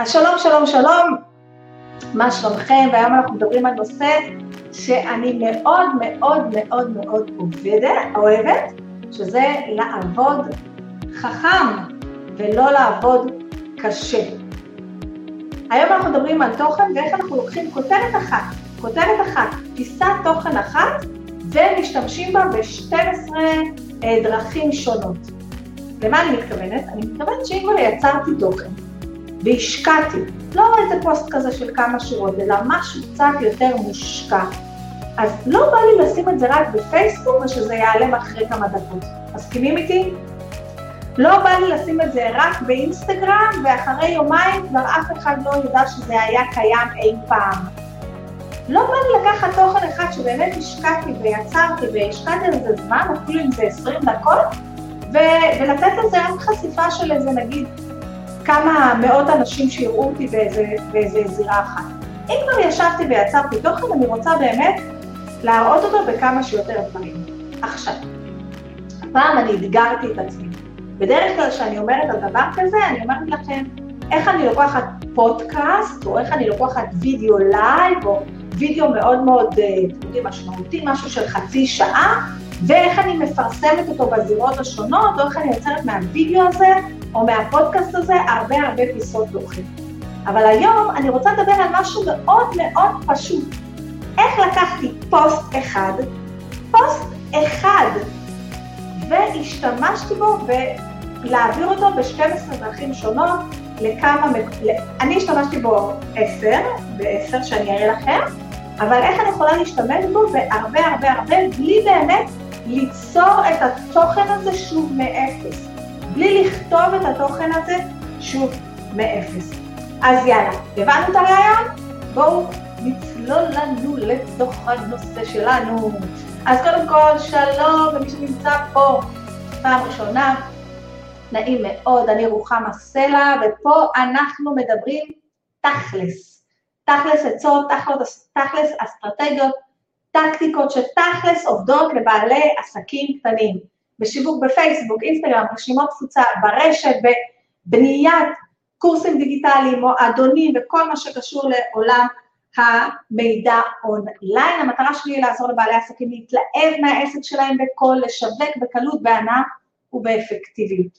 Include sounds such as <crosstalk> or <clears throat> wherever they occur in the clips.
אז שלום, שלום, שלום, מה שלומכם? והיום אנחנו מדברים על נושא שאני מאוד מאוד מאוד מאוד עובדת, אוהבת, שזה לעבוד חכם ולא לעבוד קשה. היום אנחנו מדברים על תוכן ואיך אנחנו לוקחים כותרת אחת, כותרת אחת, פיסת תוכן אחת, ומשתמשים בה ב-12 אה, דרכים שונות. למה אני מתכוונת? אני מתכוונת שאם כבר יצרתי תוכן, והשקעתי, לא איזה פוסט כזה של כמה שורות, אלא משהו קצת יותר מושקע. אז לא בא לי לשים את זה רק בפייסבוק ושזה ייעלם אחרי כמה דקות. מסכימים איתי? לא בא לי לשים את זה רק באינסטגרם, ואחרי יומיים כבר אף אחד לא ידע שזה היה קיים אי פעם. לא בא לי לקחת תוכן אחד שבאמת השקעתי ויצרתי והשקעתי על זה זמן, אפילו אם זה 20 דקות, ו- ולתת לזה רק חשיפה של איזה נגיד כמה מאות אנשים שיראו אותי באיזה, באיזה זירה אחת. אם כבר ישבתי ויצרתי תוכן, אני רוצה באמת להראות אותו בכמה שיותר דברים. עכשיו, הפעם אני אתגרתי את עצמי. בדרך כלל כשאני אומרת על דבר כזה, אני אומרת לכם איך אני לוקחת פודקאסט, או איך אני לוקחת וידאו לייב, או וידאו מאוד מאוד, אה, אתם יודעים, משמעותי, משהו של חצי שעה, ואיך אני מפרסמת אותו בזירות השונות, או איך אני יוצרת מהווידאו הזה או מהפודקאסט הזה הרבה הרבה פיסות תוכן. אבל היום אני רוצה לדבר על משהו מאוד מאוד פשוט. איך לקחתי פוסט אחד, פוסט אחד, והשתמשתי בו ולהעביר אותו ב-12 דרכים שונות לכמה, אני השתמשתי בו 10, ב-10 שאני אראה לכם, אבל איך אני יכולה להשתמש בו בהרבה הרבה הרבה בלי באמת ליצור את התוכן הזה שוב מאפס. בלי לכתוב את התוכן הזה שוב מאפס. אז יאללה, הבנו את הרעיון? בואו נצלול לנו לתוך הנושא שלנו. אז קודם כל, שלום למי שנמצא פה פעם ראשונה, נעים מאוד, אני רוחמה סלע, ופה אנחנו מדברים תכלס. תכלס עצות, תכלס, תכלס אסטרטגיות, טקטיקות שתכלס עובדות לבעלי עסקים קטנים. בשיווק בפייסבוק, אינסטגרם, רשימות תפוצה ברשת, בבניית קורסים דיגיטליים, מועדונים וכל מה שקשור לעולם המידע אונליין. המטרה שלי היא לעזור לבעלי עסקים להתלהב מהעסק שלהם בקול, לשווק בקלות, בענק ובאפקטיביות.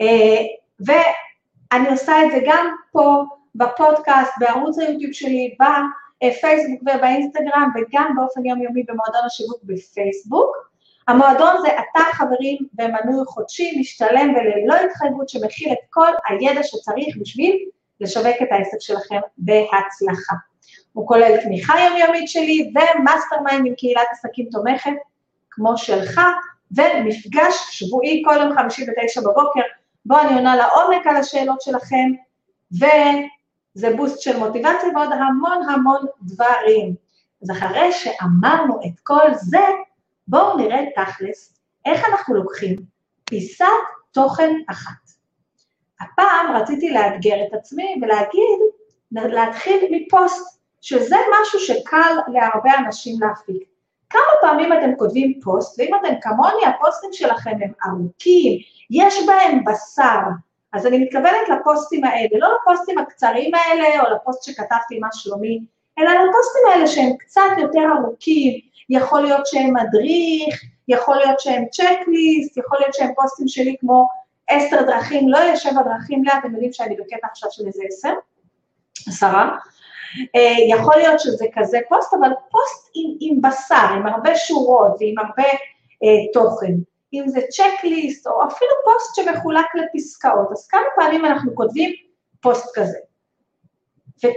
אה, ואני עושה את זה גם פה בפודקאסט, בערוץ היוטיוב שלי, בפייסבוק ובאינסטגרם, וגם באופן יומיומי במועדון השיווק בפייסבוק. המועדון זה אתר חברים במנוי חודשי, משתלם וללא התחייבות שמכיל את כל הידע שצריך בשביל לשווק את העסק שלכם בהצלחה. הוא כולל תמיכה יומיומית שלי ו mastermind עם קהילת עסקים תומכת, כמו שלך, ומפגש שבועי כל יום חמישי בתשע בבוקר, בו אני עונה לעומק על השאלות שלכם, וזה בוסט של מוטיבציה ועוד המון המון דברים. אז אחרי שאמרנו את כל זה, בואו נראה תכלס איך אנחנו לוקחים פיסת תוכן אחת. הפעם רציתי לאתגר את עצמי ולהגיד, להתחיל מפוסט, שזה משהו שקל להרבה אנשים להפיק. כמה פעמים אתם כותבים פוסט, ואם אתם כמוני, הפוסטים שלכם הם ארוכים, יש בהם בשר, אז אני מתכוונת לפוסטים האלה, לא לפוסטים הקצרים האלה, או לפוסט שכתבתי מה שלומי, אלא לפוסטים האלה שהם קצת יותר ארוכים, יכול להיות שהם מדריך, יכול להיות שהם צ'קליסט, יכול להיות שהם פוסטים שלי כמו עשר דרכים, לא יהיה שבע דרכים לאט, אתם יודעים שאני בקטע עכשיו של איזה עשר, עשרה. אה, יכול להיות שזה כזה פוסט, אבל פוסט עם, עם בשר, עם הרבה שורות ועם הרבה אה, תוכן. אם זה checklist, או אפילו פוסט שמחולק לפסקאות. אז כמה פעמים אנחנו כותבים פוסט כזה. ו,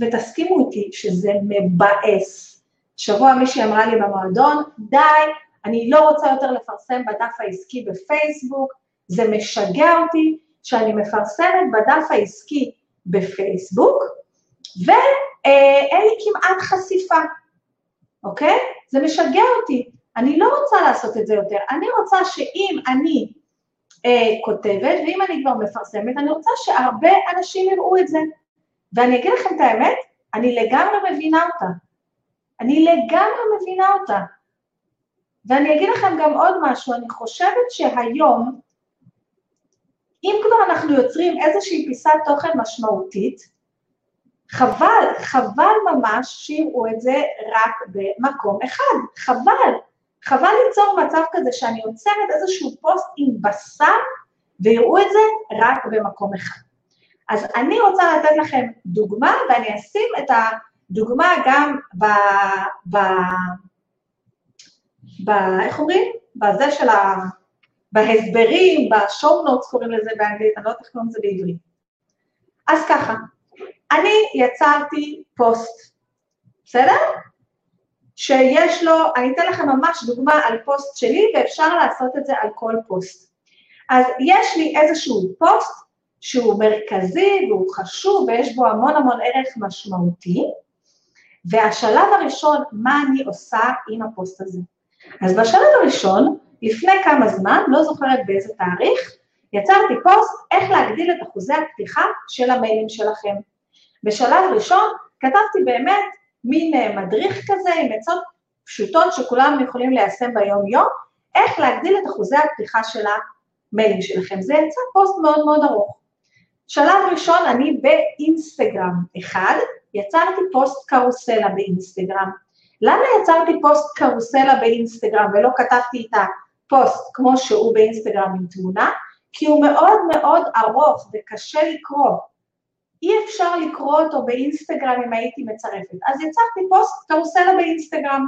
ותסכימו איתי שזה מבאס. שבוע מישהי אמרה לי במועדון, די, אני לא רוצה יותר לפרסם בדף העסקי בפייסבוק, זה משגע אותי שאני מפרסמת בדף העסקי בפייסבוק, ואין לי כמעט חשיפה, אוקיי? זה משגע אותי, אני לא רוצה לעשות את זה יותר, אני רוצה שאם אני אה, כותבת, ואם אני כבר מפרסמת, אני רוצה שהרבה אנשים יראו את זה. ואני אגיד לכם את האמת, אני לגמרי מבינה אותה. אני לגמרי מבינה אותה. ואני אגיד לכם גם עוד משהו, אני חושבת שהיום, אם כבר אנחנו יוצרים איזושהי פיסת תוכן משמעותית, חבל, חבל ממש שיראו את זה רק במקום אחד, חבל. חבל ליצור מצב כזה שאני יוצרת איזשהו פוסט עם בשר ויראו את זה רק במקום אחד. אז אני רוצה לתת לכם דוגמה, ואני אשים את הדוגמה גם ב... ב... ב... איך אומרים? בזה של ה... בהסברים, ב show notes קוראים לזה באנגלית, אני לא יודעת איך קוראים לזה בעברית. אז ככה, אני יצרתי פוסט, בסדר? שיש לו, אני אתן לכם ממש דוגמה על פוסט שלי, ואפשר לעשות את זה על כל פוסט. אז יש לי איזשהו פוסט שהוא מרכזי והוא חשוב ויש בו המון המון ערך משמעותי, והשלב הראשון, מה אני עושה עם הפוסט הזה. אז בשלב הראשון, לפני כמה זמן, לא זוכרת באיזה תאריך, יצרתי פוסט איך להגדיל את אחוזי הפתיחה של המיילים שלכם. בשלב ראשון כתבתי באמת מין אה, מדריך כזה עם עצות פשוטות שכולם יכולים ליישם ביום-יום, איך להגדיל את אחוזי הפתיחה של המיילים שלכם. זה יצא פוסט מאוד מאוד ארוך. שלב ראשון, אני באינסטגרם אחד, יצרתי פוסט קרוסלה באינסטגרם. למה יצרתי פוסט קרוסלה באינסטגרם ולא כתבתי את הפוסט כמו שהוא באינסטגרם עם תמונה? כי הוא מאוד מאוד ארוך וקשה לקרוא. אי אפשר לקרוא אותו באינסטגרם אם הייתי מצרפת. אז יצרתי פוסט קרוסלה באינסטגרם.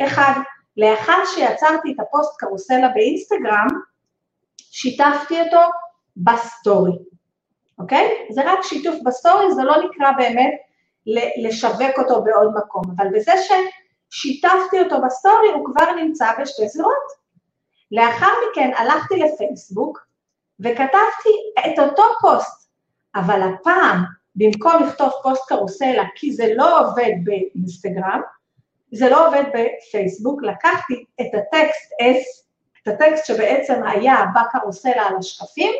אחד, לאחר שיצרתי את הפוסט קרוסלה באינסטגרם, שיתפתי אותו בסטורי, אוקיי? זה רק שיתוף בסטורי, זה לא נקרא באמת לשווק אותו בעוד מקום, אבל בזה ששיתפתי אותו בסטורי הוא כבר נמצא בשתי זירות. לאחר מכן הלכתי לפייסבוק וכתבתי את אותו פוסט, אבל הפעם במקום לכתוב פוסט קרוסלה, כי זה לא עובד באינסטגרם, זה לא עובד בפייסבוק, לקחתי את הטקסט S, את הטקסט שבעצם היה בקרוסלה על השקפים,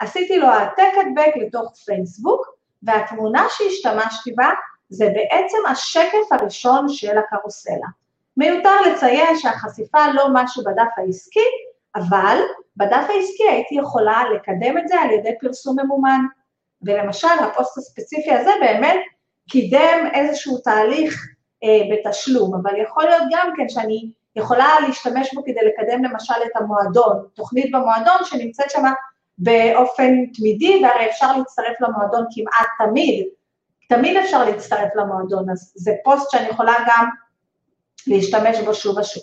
ועשיתי לו העתק הדבק לתוך פייסבוק, והתמונה שהשתמשתי בה זה בעצם השקף הראשון של הקרוסלה. מיותר לציין שהחשיפה לא משהו בדף העסקי, אבל בדף העסקי הייתי יכולה לקדם את זה על ידי פרסום ממומן. ולמשל, הפוסט הספציפי הזה באמת קידם איזשהו תהליך אה, בתשלום, אבל יכול להיות גם כן שאני יכולה להשתמש בו כדי לקדם למשל את המועדון, תוכנית במועדון שנמצאת שם באופן תמידי, והרי אפשר להצטרף למועדון כמעט תמיד, תמיד אפשר להצטרף למועדון, אז זה פוסט שאני יכולה גם להשתמש בו שוב ושוב.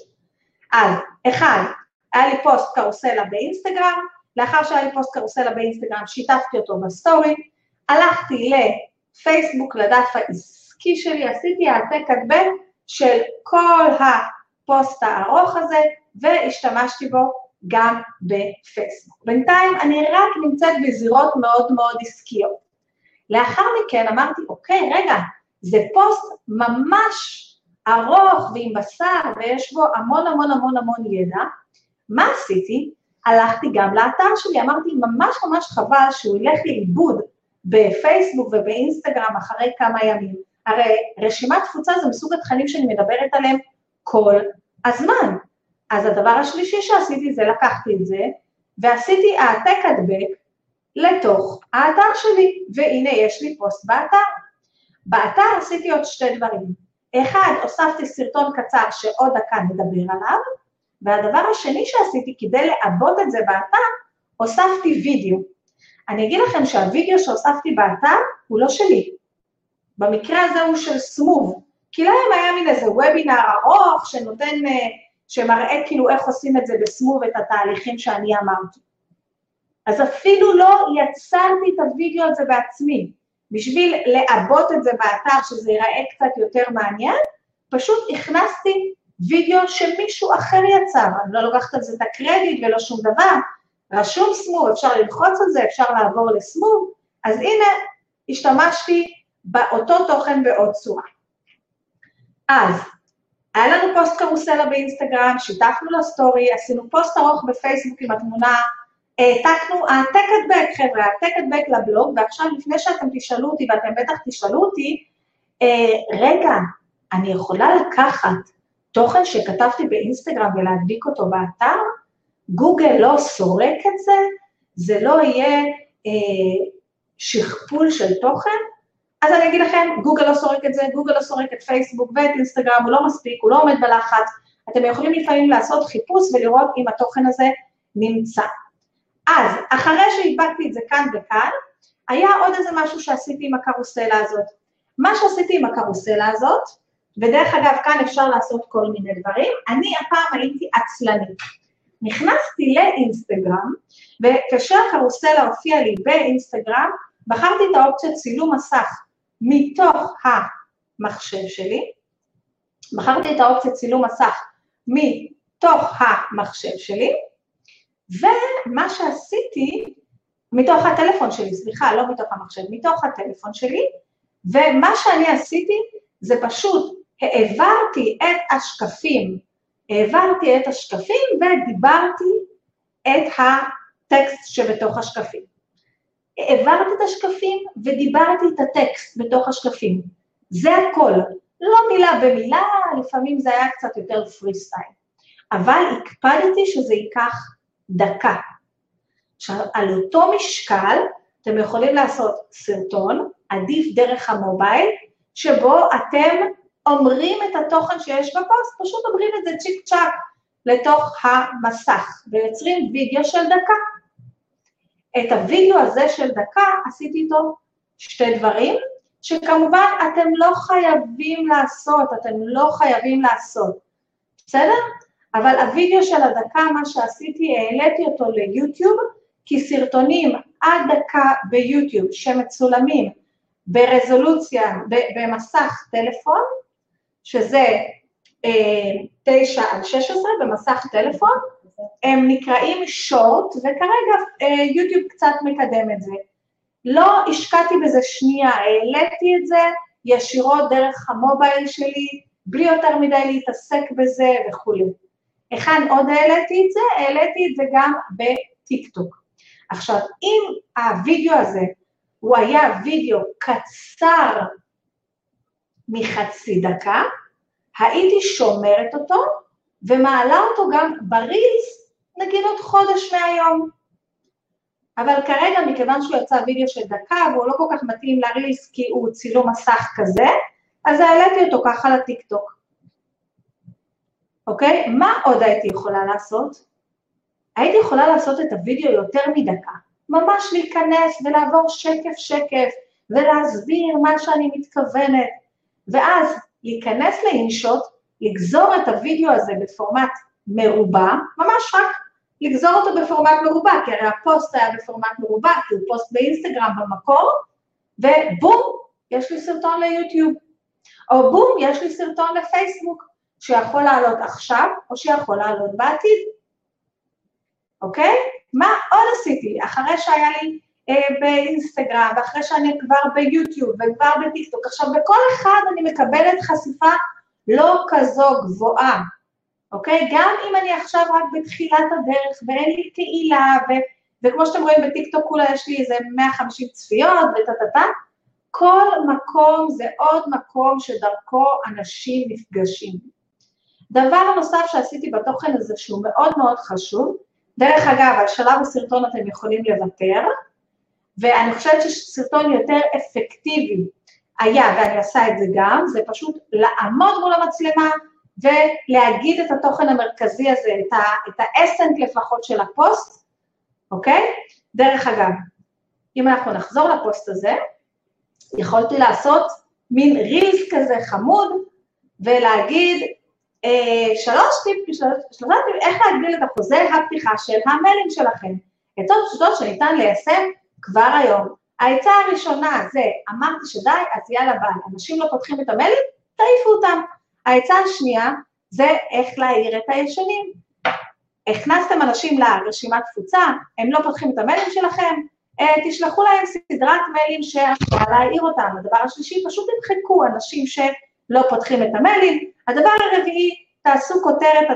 אז אחד, היה לי פוסט קרוסלה באינסטגרם, לאחר שהיה לי פוסט קרוסלה באינסטגרם שיתפתי אותו בסטורי, הלכתי לפייסבוק, לדף העסקי שלי, עשיתי העתק הדבק של כל הפוסט הארוך הזה והשתמשתי בו גם בפייסבוק. בינתיים אני רק נמצאת בזירות מאוד מאוד עסקיות. לאחר מכן אמרתי, אוקיי, רגע, זה פוסט ממש ארוך ועם בשר ויש בו המון המון המון המון ידע, מה עשיתי? הלכתי גם לאתר שלי, אמרתי, ממש ממש חבל שהוא ילך לאיבוד בפייסבוק ובאינסטגרם אחרי כמה ימים. הרי רשימת תפוצה זה מסוג התכנים שאני מדברת עליהם כל הזמן. אז הדבר השלישי שעשיתי זה לקחתי את זה ועשיתי העתק הדבק לתוך האתר שלי, והנה יש לי פוסט באתר. באתר עשיתי עוד שתי דברים. אחד, הוספתי סרטון קצר שעוד דקה נדבר עליו, והדבר השני שעשיתי כדי לעבות את זה באתר, הוספתי וידאו. אני אגיד לכם שהווידאו שהוספתי באתר הוא לא שלי. במקרה הזה הוא של סמוב, כי להם היה מין איזה וובינר ארוך שנותן, אה, שמראה כאילו איך עושים את זה בסמוב, את התהליכים שאני אמרתי. אז אפילו לא יצרתי את הווידאו הזה בעצמי. בשביל לעבות את זה באתר, שזה ייראה קצת יותר מעניין, פשוט הכנסתי וידאו שמישהו אחר יצר, אני לא לוקחת על זה את הקרדיט ולא שום דבר, רשום Smoove, אפשר ללחוץ על זה, אפשר לעבור ל Smoove, אז הנה, השתמשתי באותו תוכן בעוד צורה. אז, היה לנו פוסט קרוסלה באינסטגרם, שיתפנו לסטורי, עשינו פוסט ארוך בפייסבוק עם התמונה, העתקנו, העתק הדבק, חבר'ה, העתק הדבק לבלוג, ועכשיו לפני שאתם תשאלו אותי, ואתם בטח תשאלו אותי, אה, רגע, אני יכולה לקחת תוכן שכתבתי באינסטגרם ולהדביק אותו באתר? גוגל לא סורק את זה? זה לא יהיה אה, שכפול של תוכן, אז אני אגיד לכם, גוגל לא סורק את זה, גוגל לא סורק את פייסבוק ואת אינסטגרם, הוא לא מספיק, הוא לא עומד בלחץ, אתם יכולים לפעמים לעשות חיפוש ולראות אם התוכן הזה נמצא. אז אחרי שהדבקתי את זה כאן וכאן, היה עוד איזה משהו שעשיתי עם הקרוסלה הזאת. מה שעשיתי עם הקרוסלה הזאת, ודרך אגב, כאן אפשר לעשות כל מיני דברים, אני הפעם הייתי עצלנית. נכנסתי לאינסטגרם, וכאשר הקרוסלה הופיעה לי באינסטגרם, בחרתי את האופציה צילום מסך מתוך המחשב שלי, בחרתי את האופציה צילום מסך מתוך המחשב שלי, ומה שעשיתי, מתוך הטלפון שלי, סליחה, לא מתוך המחשב, מתוך הטלפון שלי, ומה שאני עשיתי זה פשוט העברתי את השקפים, העברתי את השקפים ודיברתי את הטקסט שבתוך השקפים. העברתי את השקפים ודיברתי את הטקסט בתוך השקפים. זה הכל. לא מילה במילה, לפעמים זה היה קצת יותר פרי סטייל. אבל הקפדתי שזה ייקח דקה. עכשיו, על אותו משקל, אתם יכולים לעשות סרטון, עדיף דרך המובייל, שבו אתם אומרים את התוכן שיש בפוסט, פשוט אומרים את זה צ'יק צ'אק לתוך המסך, ויוצרים וידאו של דקה. את הוידאו הזה של דקה עשיתי איתו שתי דברים, שכמובן אתם לא חייבים לעשות, אתם לא חייבים לעשות, בסדר? אבל הוידאו של הדקה, מה שעשיתי, העליתי אותו ליוטיוב, כי סרטונים עד דקה ביוטיוב שמצולמים ברזולוציה, במסך טלפון, שזה אה, 9 עד 16 במסך טלפון, הם נקראים שורט, וכרגע אה, יוטיוב קצת מקדם את זה. לא השקעתי בזה שנייה, העליתי את זה ישירות דרך המובייל שלי, בלי יותר מדי להתעסק בזה וכולי. היכן עוד העליתי את זה? העליתי את זה גם בטיקטוק. עכשיו, אם הווידאו הזה הוא היה וידאו קצר מחצי דקה, הייתי שומרת אותו ומעלה אותו גם ברילס, נגיד עוד חודש מהיום. אבל כרגע, מכיוון שהוא יצא וידאו של דקה והוא לא כל כך מתאים לרילס כי הוא צילום מסך כזה, אז העליתי אותו ככה לטיקטוק. אוקיי? מה עוד הייתי יכולה לעשות? הייתי יכולה לעשות את הוידאו יותר מדקה, ממש להיכנס ולעבור שקף שקף ולהסביר מה שאני מתכוונת, ואז להיכנס ל InShot, לגזור את הוידאו הזה בפורמט מרובע, ממש רק לגזור אותו בפורמט מרובע, כי הרי הפוסט היה בפורמט מרובע, כי הוא פוסט באינסטגרם במקור, ובום, יש לי סרטון ליוטיוב. או בום, יש לי סרטון לפייסבוק, שיכול לעלות עכשיו, או שיכול לעלות בעתיד. אוקיי? מה עוד עשיתי? אחרי שהיה לי אה, באינסטגרם, ואחרי שאני כבר ביוטיוב וכבר בטיקטוק. עכשיו, בכל אחד אני מקבלת חשיפה לא כזו גבוהה, אוקיי? גם אם אני עכשיו רק בתחילת הדרך ואין לי קהילה, ו, וכמו שאתם רואים בטיקטוק כולה יש לי איזה 150 צפיות וטה-טה-טה, כל מקום זה עוד מקום שדרכו אנשים נפגשים. דבר נוסף שעשיתי בתוכן הזה שהוא מאוד מאוד חשוב, דרך אגב, על שלב הסרטון אתם יכולים לוותר, ואני חושבת שסרטון יותר אפקטיבי היה, ואני עושה את זה גם, זה פשוט לעמוד מול המצלמה ולהגיד את התוכן המרכזי הזה, את, ה, את האסנט לפחות של הפוסט, אוקיי? דרך אגב, אם אנחנו נחזור לפוסט הזה, יכולתי לעשות מין רילס כזה חמוד ולהגיד אה, שלוש טיפים, שלוש טיפים, איך להגדיל את אחוזי הפתיחה של המיילים שלכם. עצות פשוטות שניתן ליישם כבר היום. העצה הראשונה זה, אמרתי שדי, אז יאללה ביי, אנשים לא פותחים את המיילים, תעיפו אותם. העצה השנייה זה איך להעיר את הישנים. הכנסתם אנשים לרשימת תפוצה, הם לא פותחים את המיילים שלכם, אה, תשלחו להם סדרת מיילים שאפשר להעיר אותם. הדבר השלישי, פשוט תמחקו אנשים שלא פותחים את המיילים. הדבר הרביעי, תעשו כותרת,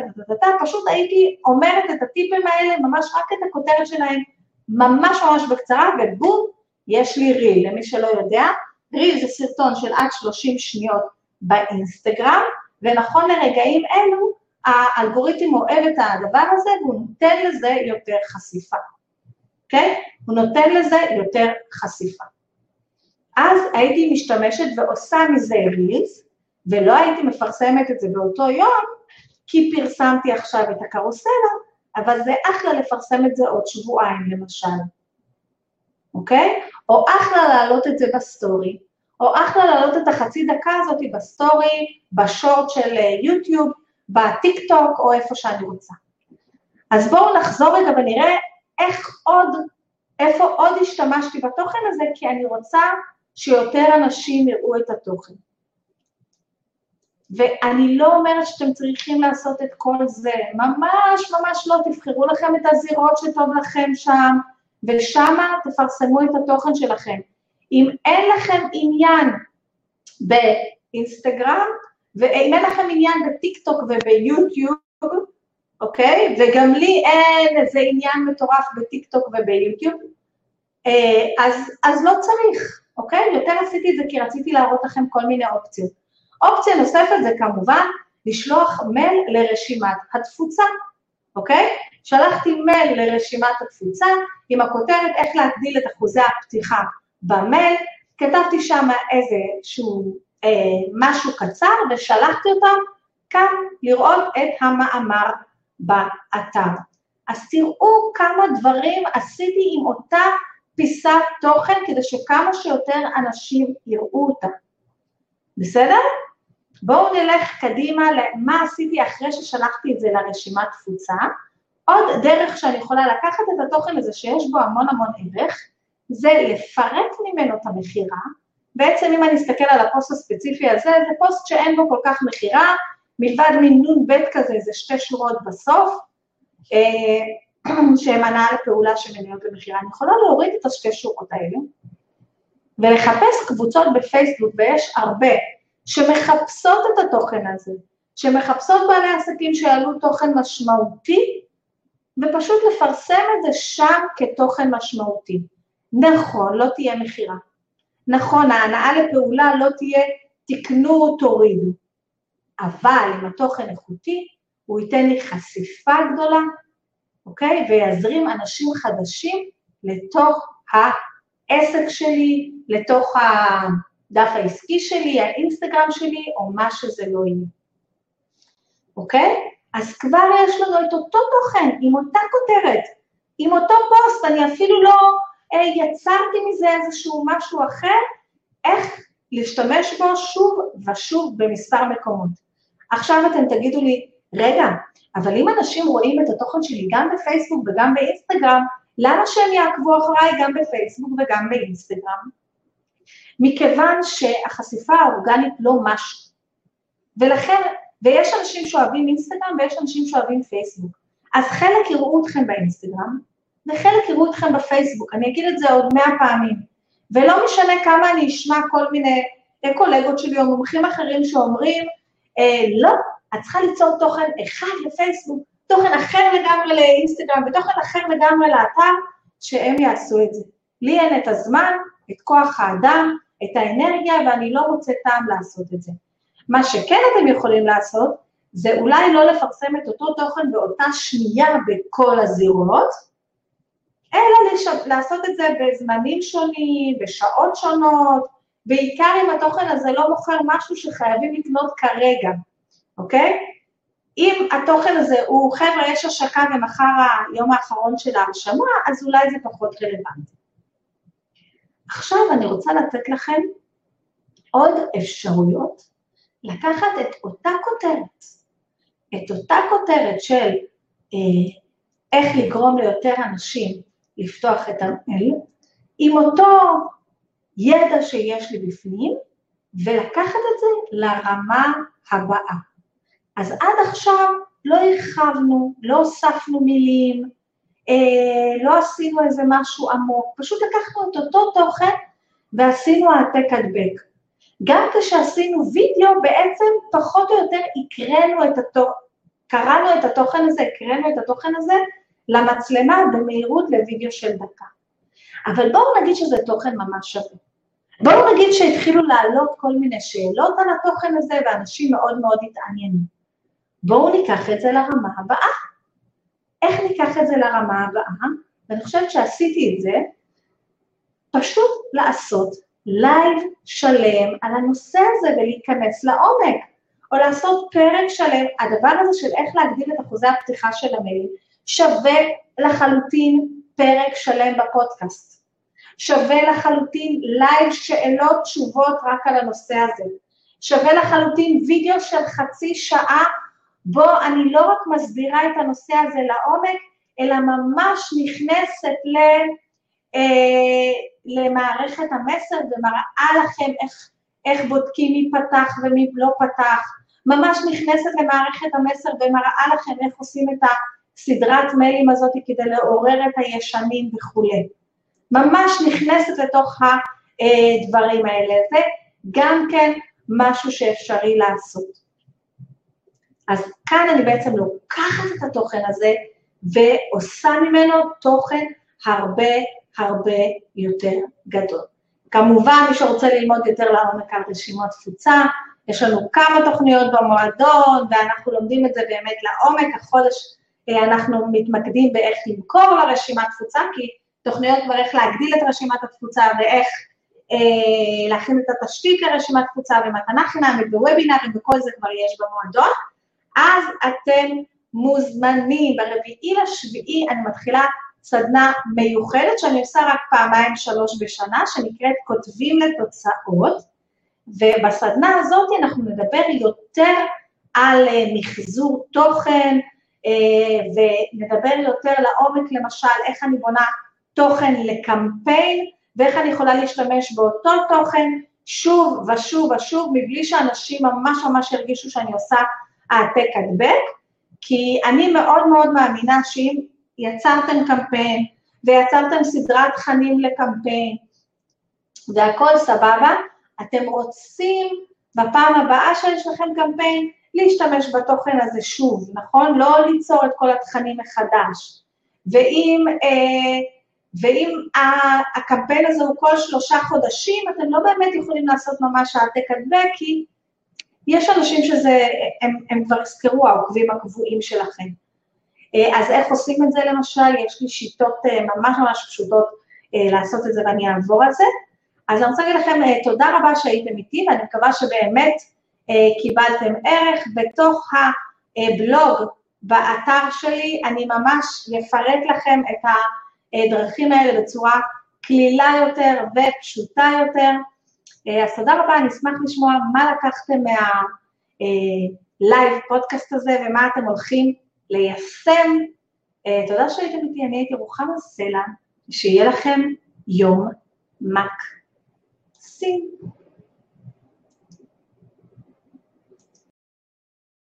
פשוט הייתי אומרת את הטיפים האלה, ממש רק את הכותרת שלהם, ממש ממש בקצרה, ובום, יש לי ריל. למי שלא יודע, ריל זה סרטון של עד 30 שניות באינסטגרם, ונכון לרגעים אלו, האלגוריתם אוהב את הדבר הזה והוא נותן לזה יותר חשיפה. אוקיי? הוא נותן לזה יותר חשיפה. אז הייתי משתמשת ועושה מזה רילס, ולא הייתי מפרסמת את זה באותו יום, כי פרסמתי עכשיו את הקרוסלה, אבל זה אחלה לפרסם את זה עוד שבועיים למשל, אוקיי? או אחלה להעלות את זה בסטורי, או אחלה להעלות את החצי דקה הזאת בסטורי, ב short של אה, יוטיוב, בטיקטוק או איפה שאני רוצה. אז בואו נחזור רגע ונראה איך עוד, איפה עוד השתמשתי בתוכן הזה, כי אני רוצה שיותר אנשים יראו את התוכן. ואני לא אומרת שאתם צריכים לעשות את כל זה, ממש ממש לא, תבחרו לכם את הזירות שטוב לכם שם, ושמה תפרסמו את התוכן שלכם. אם אין לכם עניין באינסטגרם, ואם אין לכם עניין בטיקטוק וביוטיוב, אוקיי? וגם לי אין איזה עניין מטורף בטיקטוק וביוטיוב, אה, אז, אז לא צריך, אוקיי? יותר עשיתי את זה כי רציתי להראות לכם כל מיני אופציות. אופציה נוספת זה כמובן לשלוח מייל לרשימת התפוצה, אוקיי? שלחתי מייל לרשימת התפוצה עם הכותרת איך להגדיל את אחוזי הפתיחה במייל, כתבתי שם איזשהו אה, משהו קצר ושלחתי אותם כאן לראות את המאמר באתר. אז תראו כמה דברים עשיתי עם אותה פיסת תוכן כדי שכמה שיותר אנשים יראו אותה. בסדר? בואו נלך קדימה למה עשיתי אחרי ששלחתי את זה לרשימת תפוצה. עוד דרך שאני יכולה לקחת את התוכן הזה שיש בו המון המון ערך, זה לפרט ממנו את המכירה. בעצם אם אני אסתכל על הפוסט הספציפי הזה, זה פוסט שאין בו כל כך מכירה, מלבד מין נ"ב כזה, זה שתי שורות בסוף, אה, <clears throat> שהם הנעה לפעולה שמניות למכירה. אני יכולה להוריד את השתי שורות האלה ולחפש קבוצות בפייסבוק, ויש הרבה, שמחפשות את התוכן הזה, שמחפשות בעלי עסקים שיעלו תוכן משמעותי, ופשוט לפרסם את זה שם כתוכן משמעותי. נכון, לא תהיה מכירה. נכון, ההנאה לפעולה לא תהיה תקנו, תורידו. אבל אם התוכן איכותי, הוא ייתן לי חשיפה גדולה, אוקיי? ויזרים אנשים חדשים לתוך העסק שלי, לתוך הדף העסקי שלי, האינסטגרם שלי, או מה שזה לא יהיה. אוקיי? אז כבר יש לנו את אותו תוכן, עם אותה כותרת, עם אותו פוסט, אני אפילו לא אה, יצרתי מזה איזשהו משהו אחר, איך להשתמש בו שוב ושוב במספר מקומות. עכשיו אתם תגידו לי, רגע, אבל אם אנשים רואים את התוכן שלי גם בפייסבוק וגם באינסטגרם, למה שהם יעקבו אחריי גם בפייסבוק וגם באינסטגרם? מכיוון שהחשיפה האורגנית לא משהו. ולכן, ויש אנשים שאוהבים אינסטגרם ויש אנשים שאוהבים פייסבוק. אז חלק יראו אתכם באינסטגרם, וחלק יראו אתכם בפייסבוק. אני אגיד את זה עוד מאה פעמים. ולא משנה כמה אני אשמע כל מיני קולגות שלי או מומחים אחרים שאומרים, אה, לא, את צריכה ליצור תוכן אחד לפייסבוק, תוכן אחר לגמרי לאינסטגרם ותוכן אחר לגמרי לאתר, שהם יעשו את זה. לי אין את הזמן, את כוח האדם, את האנרגיה, ואני לא מוצאת טעם לעשות את זה. מה שכן אתם יכולים לעשות, זה אולי לא לפרסם את אותו תוכן באותה שנייה בכל הזירות, אלא לש... לעשות את זה בזמנים שונים, בשעות שונות, בעיקר אם התוכן הזה לא מוכר משהו שחייבים לקנות כרגע, אוקיי? אם התוכן הזה הוא, חבר'ה, יש השקה ומחר היום האחרון של ההרשמה, אז אולי זה פחות רלוונטי. עכשיו אני רוצה לתת לכם עוד אפשרויות לקחת את אותה כותרת, את אותה כותרת של אה, איך לגרום ליותר אנשים לפתוח את המייל, עם אותו ידע שיש לי בפנים, ולקחת את זה לרמה הבאה. אז עד עכשיו לא הרחבנו, לא הוספנו מילים, אה, לא עשינו איזה משהו עמוק, פשוט לקחנו את אותו תוכן ועשינו העתק הדבק. גם כשעשינו וידאו, בעצם פחות או יותר הקראנו את התוכן, קראנו את התוכן הזה, הקראנו את התוכן הזה למצלמה במהירות לוידאו של דקה. אבל בואו נגיד שזה תוכן ממש שווה. בואו נגיד שהתחילו לעלות כל מיני שאלות על התוכן הזה ואנשים מאוד מאוד התעניינו. בואו ניקח את זה לרמה הבאה. איך ניקח את זה לרמה הבאה? ואני חושבת שעשיתי את זה, פשוט לעשות לייב שלם על הנושא הזה ולהיכנס לעומק, או לעשות פרק שלם, הדבר הזה של איך להגדיל את אחוזי הפתיחה של המייל, שווה לחלוטין פרק שלם בפודקאסט. שווה לחלוטין לייב שאלות תשובות רק על הנושא הזה. שווה לחלוטין וידאו של חצי שעה, בו אני לא רק מסבירה את הנושא הזה לעומק, אלא ממש נכנסת ל, אה, למערכת המסר ומראה לכם איך, איך בודקים מי פתח ומי לא פתח, ממש נכנסת למערכת המסר ומראה לכם איך עושים את הסדרת מיילים הזאת כדי לעורר את הישנים וכולי. ממש נכנסת לתוך הדברים האלה, זה גם כן משהו שאפשרי לעשות. אז כאן אני בעצם לוקחת את התוכן הזה ועושה ממנו תוכן הרבה הרבה יותר גדול. כמובן, מי שרוצה ללמוד יותר לעומק על רשימות תפוצה, יש לנו כמה תוכניות במועדון, ואנחנו לומדים את זה באמת לעומק. החודש אה, אנחנו מתמקדים באיך למכור לרשימת תפוצה, כי תוכניות כבר איך להגדיל את רשימת התפוצה ואיך אה, להכין את התשתית לרשימת תפוצה ומתנה חינמית ווובינארים וכל זה כבר יש במועדון. אז אתם מוזמנים, ברביעי לשביעי אני מתחילה סדנה מיוחדת שאני עושה רק פעמיים שלוש בשנה, שנקראת כותבים לתוצאות, ובסדנה הזאת אנחנו נדבר יותר על אה, מחזור תוכן, אה, ונדבר יותר לעומק, למשל, איך אני בונה תוכן לקמפיין, ואיך אני יכולה להשתמש באותו תוכן שוב ושוב ושוב, מבלי שאנשים ממש ממש ירגישו שאני עושה העתק הדבק, כי אני מאוד מאוד מאמינה שאם יצרתם קמפיין ויצרתם סדרת תכנים לקמפיין והכל סבבה, אתם רוצים בפעם הבאה שיש לכם קמפיין להשתמש בתוכן הזה שוב, נכון? לא ליצור את כל התכנים מחדש. ואם, אה, ואם הקמפיין הזה הוא כל שלושה חודשים, אתם לא באמת יכולים לעשות ממש העתק הדבק, כי יש אנשים שזה, הם, הם כבר הזכרו, העוקבים הקבועים שלכם. אה, אז איך עושים את זה למשל? יש לי שיטות אה, ממש ממש פשוטות אה, לעשות את זה ואני אעבור על זה. אז אני רוצה להגיד לכם תודה רבה שהייתם איתי ואני מקווה שבאמת קיבלתם ערך. בתוך הבלוג באתר שלי אני ממש אפרט לכם את הדרכים האלה בצורה קלילה יותר ופשוטה יותר. אז תודה רבה, אני אשמח לשמוע מה לקחתם מהלייב פודקאסט הזה ומה אתם הולכים ליישם. אה, תודה שהייתם איתי, אני הייתי רוחמה סלע, שיהיה לכם יום מקסים.